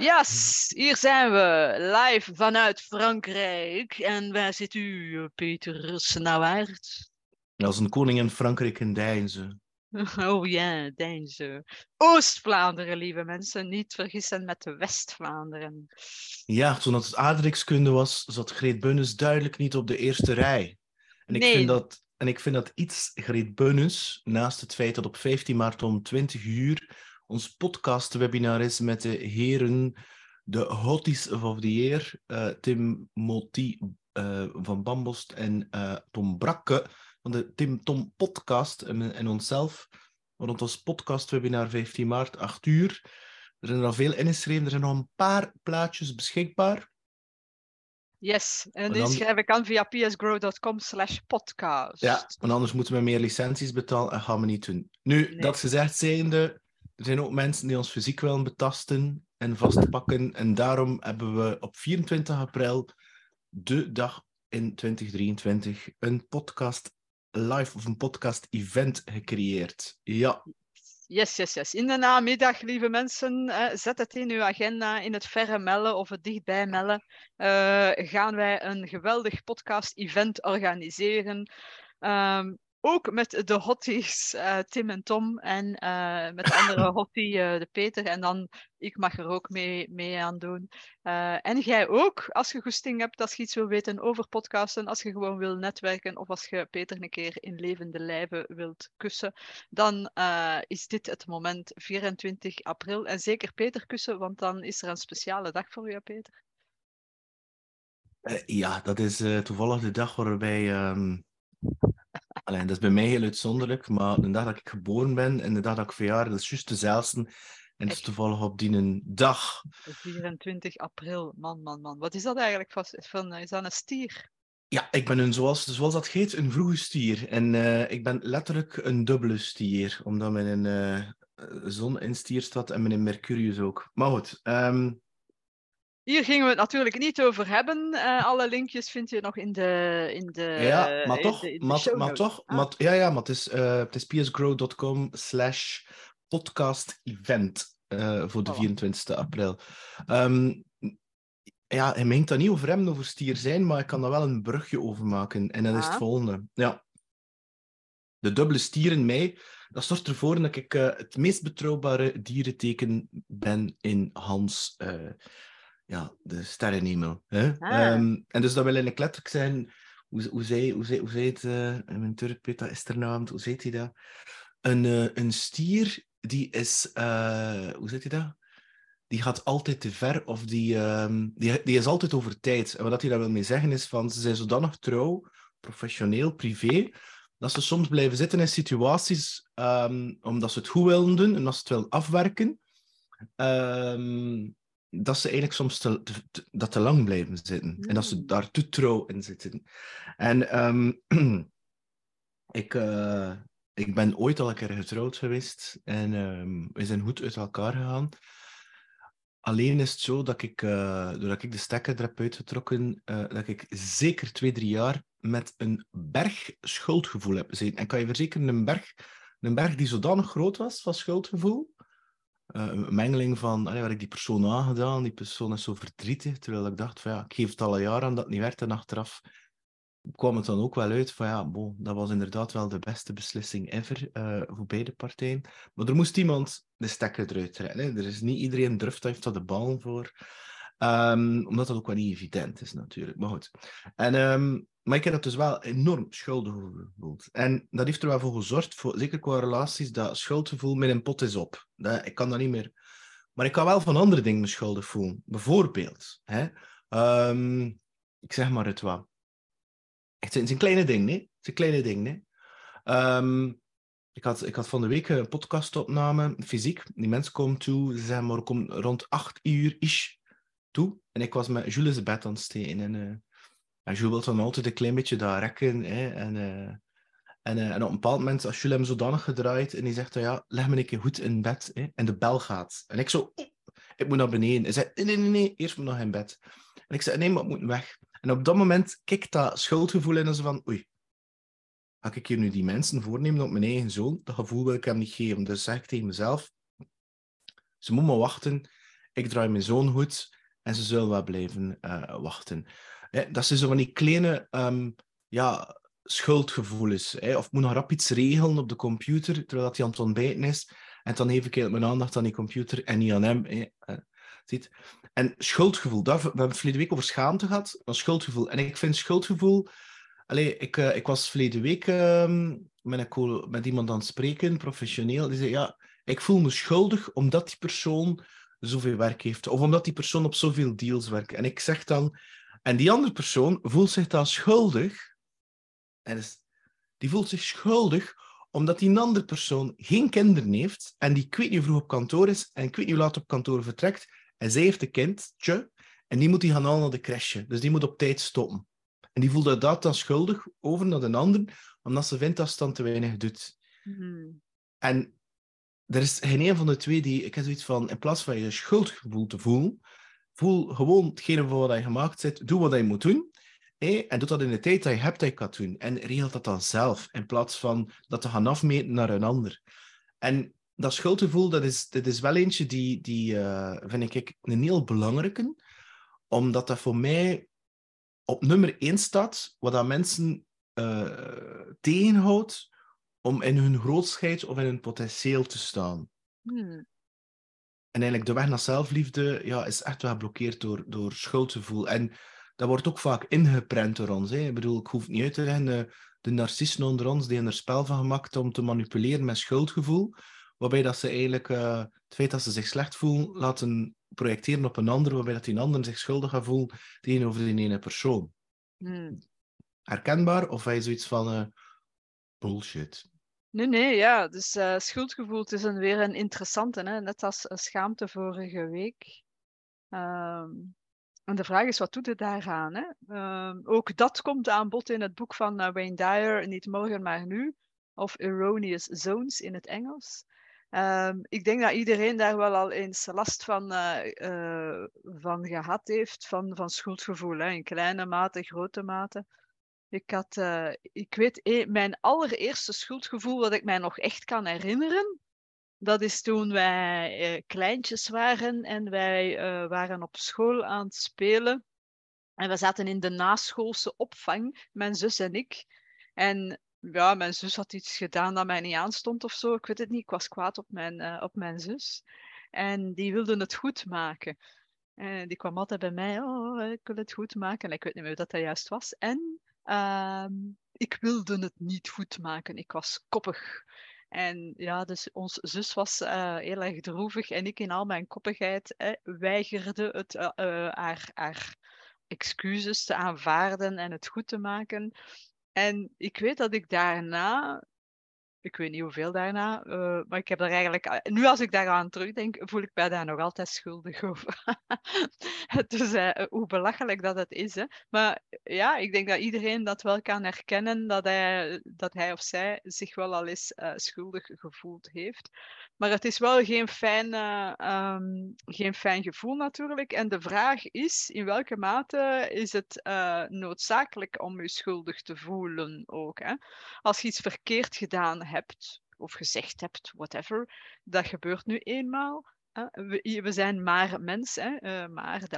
Yes, hier zijn we, live vanuit Frankrijk. En waar zit u, Peter Snauwaert? Als een koning in Frankrijk in Deinze. Oh ja, Deinze. Oost-Vlaanderen, lieve mensen. Niet vergissen met de West-Vlaanderen. Ja, toen het aardrijkskunde was, zat Greet Bunnes duidelijk niet op de eerste rij. En ik, Nee. vind, dat, en ik vind dat iets, Greet Bunnes, naast het feit dat op 15 maart om 20 uur ons podcast-webinar is met de heren, de hotties of the year, eh, Tim Moti eh, van Bambost en eh, Tom Brakke van de Tim Tom Podcast en, en onszelf. Rond ons podcast-webinar 15 maart, 8 uur. Er zijn er al veel ingeschreven, er zijn nog een paar plaatjes beschikbaar. Yes, en die schrijf ik aan via psgrow.com slash podcast. Ja, want anders moeten we meer licenties betalen en gaan we niet doen. Nu, Nee. dat gezegd zijnde, er zijn ook mensen die ons fysiek willen betasten en vastpakken. En daarom hebben we op 24 april, de dag in 2023, een podcast live of een podcast event gecreëerd. Ja, Yes, yes, yes. In de namiddag, lieve mensen, zet het in uw agenda, in het verre mellen of het dichtbij mellen. eh, gaan wij een geweldig podcast-event organiseren. Ehm, ook met de hotties, eh, Tim en Tom, en eh, met de andere hottie, eh, de Peter. En dan, ik mag er ook mee, mee aan doen. En jij ook, als je goesting hebt, als je iets wil weten over podcasten, als je gewoon wil netwerken, of als je Peter een keer in levende lijven wilt kussen dan is dit het moment 24 april. En zeker Peter kussen, want dan is er een speciale dag voor u, Peter. Ja dat is toevallig de dag waarbij... ehm Alleen, dat is bij mij heel uitzonderlijk, maar de dag dat ik geboren ben en de dag dat ik verjaar, dat is juist dezelfde. En het is toevallig op die een dag. 24 april, man, man, man. Wat is dat eigenlijk? Van, is dat een stier? Ja, ik ben een, zoals, zoals dat heet, een vroege stier. En eh, ik ben letterlijk een dubbele stier, omdat mijn eh, zon in stier staat en mijn Mercurius ook. Maar goed, ehm, Hier gingen we het natuurlijk niet over hebben. Eh, alle linkjes vind je nog in de. In de ja, maar in toch, de- maar, maar toch, Ah, maar, ja, ja, maar het is, eh, het is psgrow.com slash podcast event eh, voor de Voilà. 24 april. Ehm, ja, hij meent dat niet over hem, over stier zijn, maar ik kan daar wel een brugje over maken. En dat is het Ah. volgende. Ja. De dubbele stier in mij, dat zorgt ervoor dat ik eh, het meest betrouwbare dierenteken ben in Hans, eh, ja, de sterrenhemel. Hè? Ah. Ehm, en dus dat wil eigenlijk letterlijk zijn, hoe, hoe, zei, hoe, zei, hoe zei het, eh, in mijn Turk, weet dat is er naam, hoe zei hij dat? Een, eh, een stier, die is, eh, hoe zei hij dat? Die gaat altijd te ver, of die, ehm, die, die is altijd over tijd. En wat hij daar wil mee zeggen is van, ze zijn zodanig trouw, professioneel, privé, dat ze soms blijven zitten in situaties ehm, omdat ze het goed willen doen en als ze het willen afwerken, ehm, dat ze eigenlijk soms te, dat te lang blijven zitten. En dat ze Mm. daar te trouw in zitten. En ehm, ik, eh, ik ben ooit al een keer getrouwd geweest en ehm, we zijn goed uit elkaar gegaan. Alleen is het zo dat ik, eh, doordat ik de stekker er heb uitgetrokken, eh, dat ik zeker twee, drie jaar met een berg schuldgevoel heb gezeten. En kan je verzekeren, een berg, een berg die zodanig groot was van schuldgevoel, een mengeling van, allee, wat ik die persoon aangedaan, die persoon is zo verdrietig, terwijl ik dacht van ja, ik geef het al een jaar aan dat het niet werd en achteraf kwam het dan ook wel uit van ja, bon, dat was inderdaad wel de beste beslissing ever eh, voor beide partijen. Maar er moest iemand de stekker eruit trekken. Er is niet iedereen durft, daar heeft daar de bal voor. Ehm, omdat dat ook wel niet evident is natuurlijk. Maar goed. En, ehm, maar ik heb dat dus wel enorm schuldgevoel gevoeld. En dat heeft er wel voor gezorgd, voor, zeker qua relaties, dat schuldgevoel met een pot is op. Ik kan dat niet meer. Maar ik kan wel van andere dingen me schuldig voelen. Bijvoorbeeld, hè, ehm, ik zeg maar het wat. Het zijn kleine dingen, hè? Het zijn kleine dingen, hè? Ehm, ik, had, ik had van de week een podcastopname, fysiek. Die mensen komen toe, ze zeggen maar, rond acht uur is toe. En ik was met Jules' bed aan het steken. En, eh, en Jules wil dan altijd een klein beetje daar rekken. Hè? En, eh, en, eh, en op een bepaald moment, als Jules hem zodanig gedraaid en die zegt, dan, ja, leg me een keer goed in bed. Hè? En de bel gaat. En ik zo, "Oeh, ik moet naar beneden. Hij zei, nee, nee, nee, eerst moet ik nog in bed. En ik zei, nee, maar ik moet weg. En op dat moment kikt dat schuldgevoel in en zo van, oei, ga ik hier nu die mensen voornemen op mijn eigen zoon? Dat gevoel wil ik hem niet geven. Dus zeg ik tegen mezelf, ze moet maar wachten. ik draai mijn zoon goed en ze zullen wel blijven uh, wachten. Dat ze zo van die kleine um, ja, schuldgevoelens. Hè? Of moet nog rap iets regelen op de computer terwijl dat hij aan het ontbijten is. En dan ik mijn aandacht aan die computer en niet aan hem. Hè? Uh, ziet? En schuldgevoel, daar, we hebben het verleden week over schaamte gehad, maar schuldgevoel. En ik vind schuldgevoel... Allee, ik, uh, ik was verleden week uh, met, een, met iemand aan het spreken, professioneel. Die zei, ja, ik voel me schuldig omdat die persoon zoveel werk heeft. Of omdat die persoon op zoveel deals werkt. En ik zeg dan... En die andere persoon voelt zich dan schuldig. En is, die voelt zich schuldig omdat die andere persoon geen kinderen heeft. En die ik weet niet vroeg op kantoor is. En ik weet niet hoe laat op kantoor vertrekt. En zij heeft een kindje. En die moet die gaan halen naar de crèche. Dus die moet op tijd stoppen. En die voelt dat dan schuldig over naar een ander. Omdat ze vindt dat ze dan te weinig doet. Hmm. En er is geen een van de twee die... Ik heb zoiets van, in plaats van je schuldgevoel te voelen, voel gewoon hetgene voor wat je gemaakt zit, doe wat je moet doen. en doe dat in de tijd dat je hebt dat je kan doen. En regel dat dan zelf, in plaats van dat te gaan afmeten naar een ander. En dat schuldgevoel, dat is, dat is wel eentje die, die uh, vind ik een heel belangrijke. Omdat dat voor mij op nummer één staat, wat dat mensen uh, tegenhoudt om in hun grootheid of in hun potentieel te staan. Hmm. En eigenlijk de weg naar zelfliefde ja, is echt wel geblokkeerd door, door schuldgevoel. En dat wordt ook vaak ingeprent door ons. Hè. Ik bedoel, ik hoef niet uit te leggen, de, de narcisten onder ons die hebben er spel van gemaakt om te manipuleren met schuldgevoel. Waarbij dat ze eigenlijk uh, het feit dat ze zich slecht voelen laten projecteren op een ander, waarbij dat die ander zich schuldig gaat voelen tegenover die ene persoon. Hmm. Herkenbaar? Of hij zoiets van uh, bullshit? Nee, nee, ja. Dus uh, schuldgevoel is een, weer een interessante, hè? net als schaamte vorige week. Um, en de vraag is, wat doet het daaraan? Hè? Um, ook dat komt aan bod in het boek van uh, Wayne Dyer, Niet morgen, maar nu. Of Erroneous Zones in het Engels. Um, ik denk dat iedereen daar wel al eens last van, uh, van gehad heeft, van, van schuldgevoel. Hè? In kleine mate, grote mate. Ik, had, uh, ik weet, eh, mijn allereerste schuldgevoel wat ik mij nog echt kan herinneren, dat is toen wij uh, kleintjes waren en wij waren op school aan het spelen. En we zaten in de naschoolse opvang, mijn zus en ik. En ja, mijn zus had iets gedaan dat mij niet aanstond of zo. Ik weet het niet. Ik was kwaad op mijn, op mijn zus. En die wilde het goed maken. En die kwam altijd bij mij, oh, ik wil het goed maken. En ik weet niet meer wat dat juist was. En Ehm, ik wilde het niet goed maken. Ik was koppig. En ja, dus ons zus was uh, heel erg droevig en ik in al mijn koppigheid eh, weigerde het, uh, haar, haar excuses te aanvaarden en het goed te maken. En ik weet dat ik daarna ik weet niet hoeveel daarna, uh, maar ik heb er eigenlijk... Nu als ik daaraan terugdenk, voel ik mij daar nog altijd schuldig over. dus uh, hoe belachelijk dat het is. Hè. Maar ja, ik denk dat iedereen dat wel kan herkennen, dat hij, dat hij of zij zich wel al eens schuldig gevoeld heeft. Maar het is wel geen fijn, um, geen fijn gevoel natuurlijk. En de vraag is, in welke mate is het noodzakelijk om je schuldig te voelen ook? Hè? Als je iets verkeerd gedaan hebt of gezegd hebt, whatever, dat gebeurt nu eenmaal. We, zijn maar mens, hè? Uh, maar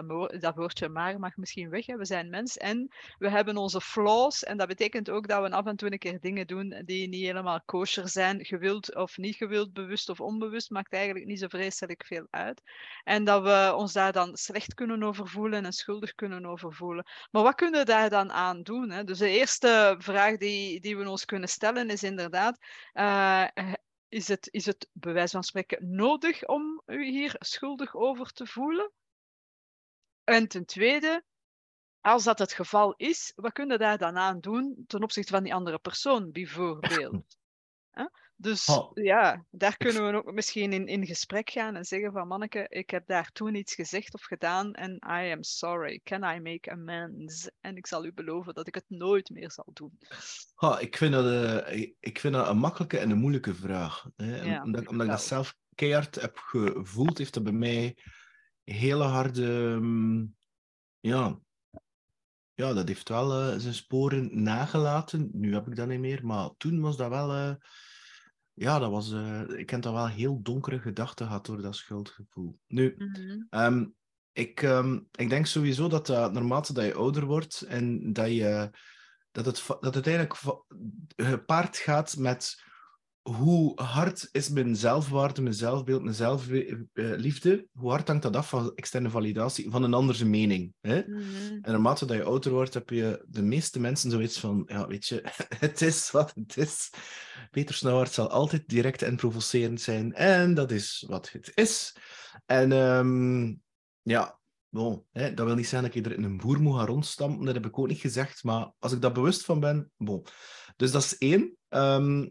dat, woordje maar mag misschien weg. Hè? We zijn mens en we hebben onze flaws. En dat betekent ook dat we af en toe een keer dingen doen die niet helemaal kosher zijn. Gewild of niet gewild, bewust of onbewust, maakt eigenlijk niet zo vreselijk veel uit. En dat we ons daar dan slecht kunnen over voelen en schuldig kunnen over voelen. Maar wat kunnen we daar dan aan doen? Hè? Dus de eerste vraag die, die we ons kunnen stellen is inderdaad. Uh, is het, is het bij van spreken nodig om u hier schuldig over te voelen? En ten tweede, als dat het geval is, wat kun je daar dan aan doen ten opzichte van die andere persoon, bijvoorbeeld? Dus oh. ja, daar kunnen we ook misschien in, in gesprek gaan en zeggen van manneke, ik heb daar toen iets gezegd of gedaan en I am sorry. Can I make amends? En ik zal u beloven dat ik het nooit meer zal doen. Oh, ik, vind dat, uh, ik vind dat een makkelijke en een moeilijke vraag. Hè? Ja, omdat, omdat ik dat zelf keihard heb gevoeld, heeft dat bij mij hele harde... Um, ja, ja, dat heeft wel uh, zijn sporen nagelaten. Nu heb ik dat niet meer, maar toen was dat wel... Uh, ja, dat was, eh, ik heb dat wel heel donkere gedachten gehad door dat schuldgevoel. Nu, Mhm. ehm, ik, ehm, ik denk sowieso dat naarmate dat je ouder wordt en dat, je, dat, het, dat het eigenlijk gepaard gaat met hoe hard is mijn zelfwaarde, mijn zelfbeeld, mijn zelfliefde, hoe hard hangt dat af van externe validatie, van een andere mening. Hè? Mhm. En naarmate dat je ouder wordt, heb je de meeste mensen zoiets van, ja, weet je, het is wat het is. Peter Snauwaard zal altijd direct en provocerend zijn. En dat is wat het is. En ehm, ja, bon, hè, dat wil niet zijn dat ik er in een boer moet gaan rondstampen. Dat heb ik ook niet gezegd. Maar als ik daar bewust van ben, bon. Dus dat is één. Ehm,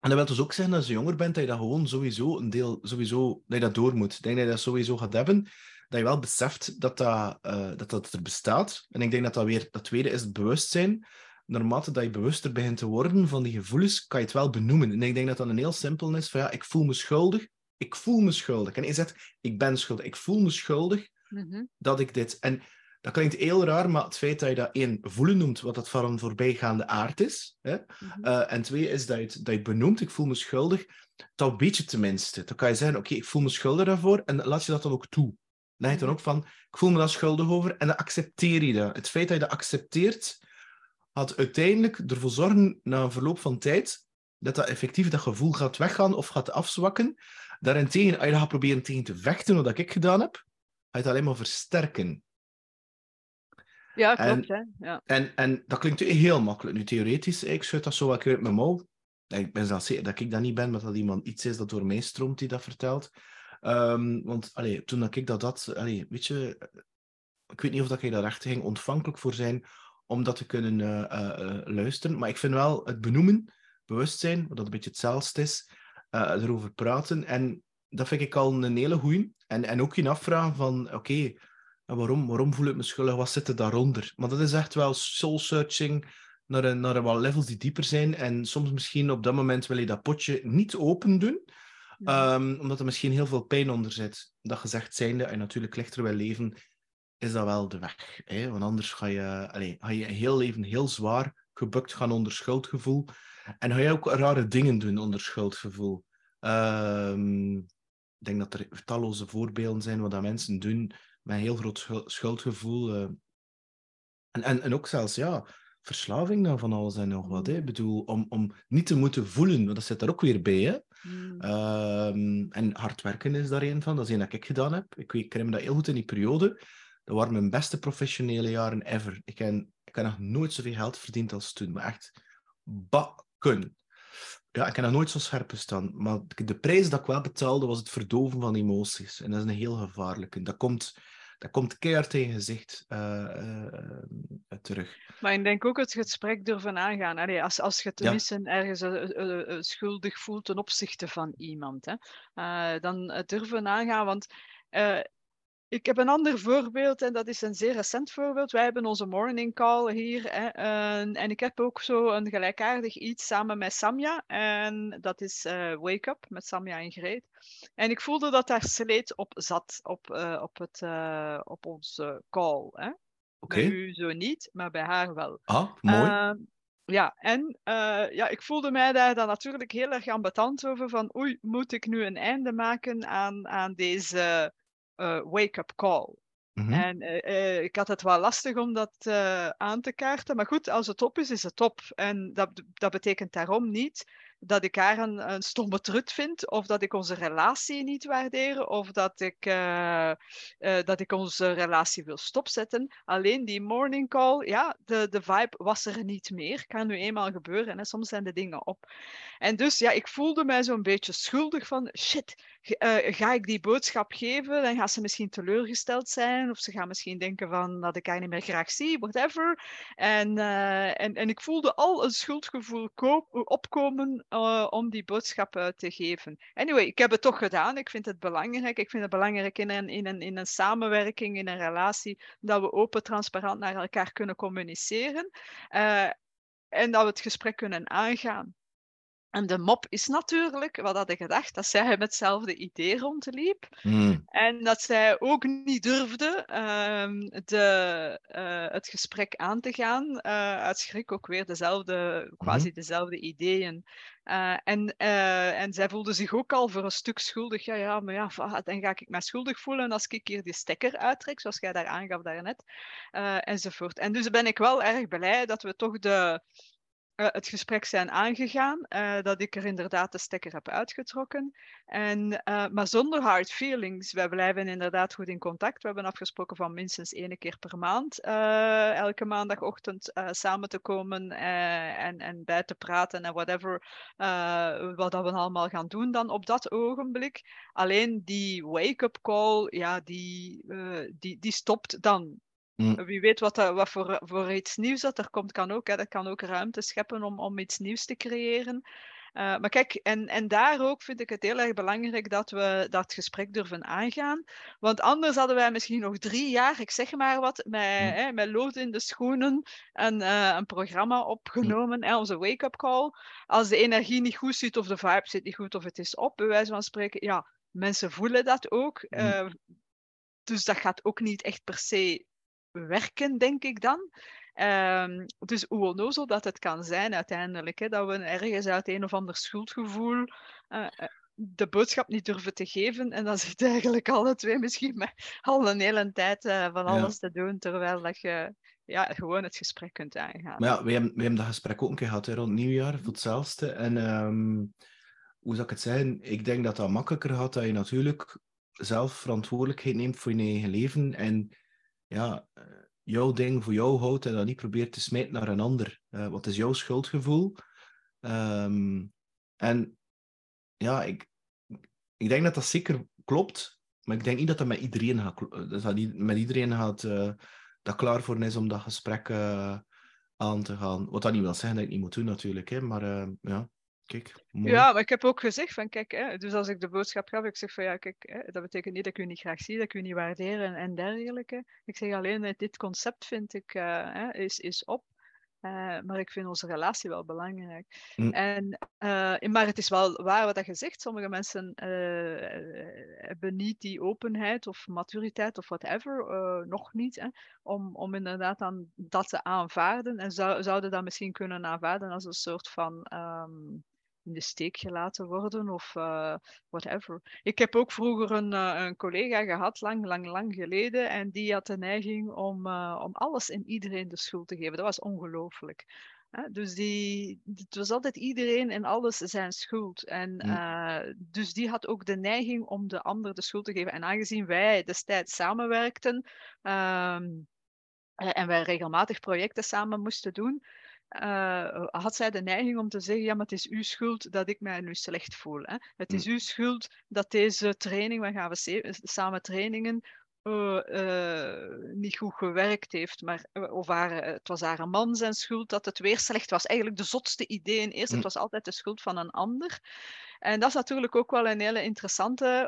en dat wil dus ook zeggen dat als je jonger bent, dat je dat gewoon sowieso een deel, sowieso, dat je dat door moet. Ik denk dat je dat sowieso gaat hebben dat je wel beseft dat dat, eh, dat, dat er bestaat. En ik denk dat dat weer, dat tweede is het bewustzijn. Naarmate dat je bewuster begint te worden van die gevoelens, kan je het wel benoemen. En ik denk dat dat een heel simpel is van ja, ik voel me schuldig. Ik voel me schuldig. En je zegt, ik ben schuldig. Ik voel me schuldig Mhm. dat ik dit... En dat klinkt heel raar, maar het feit dat je dat één, voelen noemt, wat dat van een voorbijgaande aard is. Hè? Mhm. Eh, en twee is dat je, het, dat je het benoemt, ik voel me schuldig. Dat weet je tenminste. Dan kan je zeggen, oké, ik voel me schuldig daarvoor. En laat je dat dan ook toe. Leg je dan ook van, ik voel me daar schuldig over. En dan accepteer je dat. Het feit dat je dat accepteert, gaat uiteindelijk ervoor zorgen, na een verloop van tijd, dat dat effectief dat gevoel gaat weggaan of gaat afzwakken. Daarentegen, als je dat gaat proberen tegen te vechten, wat ik gedaan heb, ga je het alleen maar versterken. Ja, En- klopt. Hè? Ja. En, en dat klinkt heel makkelijk. Nu, theoretisch, ik schud dat zo wat uit mijn mouw. En Ik ben zelfs zeker dat ik dat niet ben, maar dat iemand iets is dat door mij stroomt die dat vertelt. Ehm, want allee, toen dat ik dat had, allee, weet je, ik weet niet of dat ik daar echt ging ontvankelijk voor zijn om dat te kunnen eh, eh, eh, luisteren. Maar ik vind wel het benoemen, bewustzijn, wat dat een beetje hetzelfde is, erover praten. En dat vind ik al een hele goeie. En, en ook je afvragen van, oké, en waarom, waarom voel ik me schuldig? Wat zit er daaronder? Maar dat is echt wel soul-searching naar, een, naar een wat levels die dieper zijn. En soms misschien op dat moment wil je dat potje niet open doen, ehm, omdat er misschien heel veel pijn onder zit. Dat gezegd zijnde, en natuurlijk lichter wil leven, is dat wel de weg. Hè? Want anders ga je, allez, ga je heel leven heel zwaar gebukt gaan onder schuldgevoel. En ga je ook rare dingen doen onder schuldgevoel. Ehm, ik denk dat er talloze voorbeelden zijn wat dat mensen doen met een heel groot schul- schuldgevoel. eh. En, en, en ook zelfs, ja, verslaving dan van alles en nog wat. Hè. Ik bedoel, om, om niet te moeten voelen, want dat zit er ook weer bij. Hè. Mhm. Ehm, en hard werken is daar een van. Dat is een dat ik gedaan heb. Ik, weet, ik herinner me dat heel goed in die periode. Dat waren mijn beste professionele jaren ever. Ik heb, ik heb nog nooit zoveel geld verdiend als toen. Maar echt bakken. Ja, ik heb nog nooit zo scherp gestaan. Maar de prijs dat ik wel betaalde, was het verdoven van emoties. En dat is een heel gevaarlijke. Dat komt, dat komt keihard tegen je gezicht eh, eh, eh, terug. Maar ik denk ook het gesprek durven aangaan. Allee, als, als je Ja. tenminste ergens schuldig voelt ten opzichte van iemand, hè, dan durven aangaan. Want ik heb een ander voorbeeld en dat is een zeer recent voorbeeld. Wij hebben onze morning call hier hè, en, en ik heb ook zo een gelijkaardig iets samen met Samja. En dat is eh, Wake Up met Samja en Greet. En ik voelde dat daar sleet op zat op, eh, op, het, eh, op onze call. Hè. Oké. Bij u zo niet, maar bij haar wel. Ah, mooi. Ehm, ja, en ja, ik voelde mij daar dan natuurlijk heel erg ambetant over van oei, moet ik nu een einde maken aan, aan deze eh, wake-up call? Mhm. En eh, eh, ik had het wel lastig om dat aan te kaarten. Maar goed, als het op is, is het op. En dat, dat betekent daarom niet dat ik haar een, een stomme trut vind, of dat ik onze relatie niet waardeer, of dat ik, dat ik onze relatie wil stopzetten. Alleen die morning call, ja, de, de vibe was er niet meer. Kan nu eenmaal gebeuren. Hè? Soms zijn de dingen op. En dus ja, ik voelde mij zo'n beetje schuldig van shit, eh, ga ik die boodschap geven? Dan gaat ze misschien teleurgesteld zijn, of ze gaat misschien denken van dat ik haar niet meer graag zie, whatever. En, eh, en, en ik voelde al een schuldgevoel ko- opkomen eh, om die boodschap te geven. Anyway, ik heb het toch gedaan. Ik vind het belangrijk. Ik vind het belangrijk in een, in in een samenwerking, in een relatie, dat we open, transparant naar elkaar kunnen communiceren. en dat we het gesprek kunnen aangaan. En de mop is natuurlijk, wat had ik gedacht, dat zij met hetzelfde idee rondliep. Mm. En dat zij ook niet durfde ehm, de, eh, het gesprek aan te gaan. eh, uit schrik ook weer dezelfde, quasi dezelfde ideeën. Eh, en, en zij voelde zich ook al voor een stuk schuldig. Ja, ja, maar ja, dan ga ik mij schuldig voelen als ik hier die stekker uittrek, zoals jij daar aangaf daarnet. enzovoort. En dus ben ik wel erg blij dat we toch de, het gesprek zijn aangegaan. eh, dat ik er inderdaad de stekker heb uitgetrokken. En, eh, maar zonder hard feelings. Wij blijven inderdaad goed in contact. We hebben afgesproken van minstens één keer per maand. eh, elke maandagochtend eh, samen te komen eh, en, en bij te praten en whatever. eh, wat dat we allemaal gaan doen dan op dat ogenblik. Alleen die wake-up call, ja, die, eh, die, die stopt dan. Mm. Wie weet wat, dat, wat voor, voor iets nieuws dat er komt, kan ook. Hè. Dat kan ook ruimte scheppen om, om iets nieuws te creëren. Eh, maar kijk, en, en daar ook vind ik het heel erg belangrijk dat we dat gesprek durven aangaan. Want anders hadden wij misschien nog drie jaar, ik zeg maar wat, met, Mm. hè, met lood in de schoenen een, eh, een programma opgenomen, hè, onze wake-up call. Als de energie niet goed zit of de vibe zit niet goed of het is op, bij wijze van spreken, ja, mensen voelen dat ook. Mm. eh, dus dat gaat ook niet echt per se werken, denk ik dan. Ehm, dus hoe onnozel dat het kan zijn uiteindelijk, hè, dat we ergens uit een of ander schuldgevoel eh, eh, de boodschap niet durven te geven. En dan zit eigenlijk alle twee misschien met al een hele tijd eh, van alles te doen, terwijl dat je ja, gewoon het gesprek kunt aangaan. Maar ja, we hebben, we hebben dat gesprek ook een keer gehad hè, rond nieuwjaar, voor hetzelfde. En ehm, hoe zou ik het zeggen? Ik denk dat dat makkelijker gaat dat je natuurlijk zelf verantwoordelijkheid neemt voor je eigen leven. En ja, eh, jouw ding voor jou houdt en dat niet probeert te smijten naar een ander. Eh, wat is jouw schuldgevoel? Ehm, en ja, ik, ik denk dat dat zeker klopt. Maar ik denk niet dat dat met iedereen gaat, klo- dat dat niet met iedereen gaat eh, dat klaar voor is om dat gesprek eh, aan te gaan. Wat dat niet wil zeggen dat ik niet moet doen, natuurlijk. Hè, maar eh, ja, kijk. mooi. Ja, maar ik heb ook gezegd van kijk, hè, dus als ik de boodschap gaf, ik zeg van ja, kijk, hè, dat betekent niet dat ik u niet graag zie, dat ik u niet waardeer en, en dergelijke. Ik zeg alleen, eh, dit concept vind ik, eh, hè, is, is op. Eh, maar ik vind onze relatie wel belangrijk. Mm. En, maar het is wel waar wat je zegt. Sommige mensen hebben niet die openheid of maturiteit of whatever, nog niet, hè, om, om inderdaad dan dat te aanvaarden. En zou, zouden dat misschien kunnen aanvaarden als een soort van ehm, in de steek gelaten worden of eh, whatever. Ik heb ook vroeger een, eh, een collega gehad, lang, lang, lang geleden, en die had de neiging om, eh, om alles en iedereen de schuld te geven. Dat was ongelooflijk. Dus die, het was altijd iedereen en alles zijn schuld. En dus die had ook de neiging om de ander de schuld te geven. En aangezien wij destijds samenwerkten ehm, eh, en wij regelmatig projecten samen moesten doen, eh, had zij de neiging om te zeggen, ja, maar het is uw schuld dat ik mij nu slecht voel. Hè? Het is uw schuld dat deze training, we gaan we samen trainingen, eh, eh, niet goed gewerkt heeft. Maar, of haar, het was haar man zijn schuld dat het weer slecht was. Eigenlijk de zotste ideeën eerst. Mm. Het was altijd de schuld van een ander. En dat is natuurlijk ook wel een hele interessante,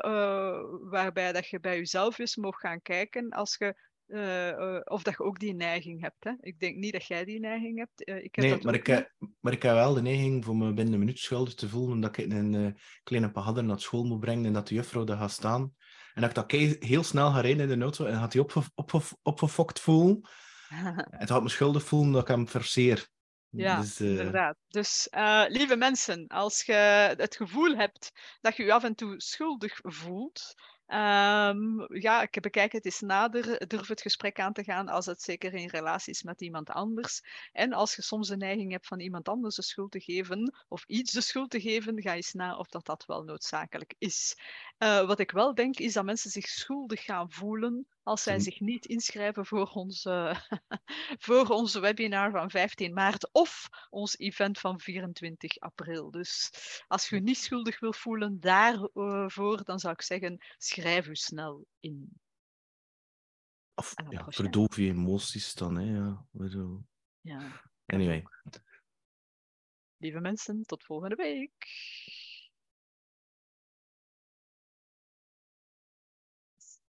waarbij dat je bij jezelf eens mag gaan kijken als je eh, eh, of dat je ook die neiging hebt. Hè? Ik denk niet dat jij die neiging hebt. Eh, ik heb Nee, dat maar ik, heb, maar ik heb wel de neiging voor me binnen een minuut schuldig te voelen omdat ik een kleine pahadder naar school moet brengen en dat de juffrouw daar gaat staan. En dat ik dat kei- heel snel ga rijden in de auto en gaat hij opge opge opgefokt voelen. En het gaat me schuldig voelen dat ik hem forceer. Ja, Dus, inderdaad. Dus lieve mensen, als je het gevoel hebt dat je je af en toe schuldig voelt, ehm, ja, ik bekijk het eens nader, durf het gesprek aan te gaan als het zeker in relatie is met iemand anders. En als je soms de neiging hebt van iemand anders de schuld te geven, of iets de schuld te geven, ga eens na of dat, dat wel noodzakelijk is. Eh, wat ik wel denk, is dat mensen zich schuldig gaan voelen als zij Hm. zich niet inschrijven voor onze, voor onze webinar van 15 maart of ons event van 24 april. Dus als je je niet schuldig wil voelen daarvoor, dan zou ik zeggen, schrijf u snel in. of, ja, verdoof je emoties dan. Hè, ja. Ja. Anyway. Lieve mensen, tot volgende week.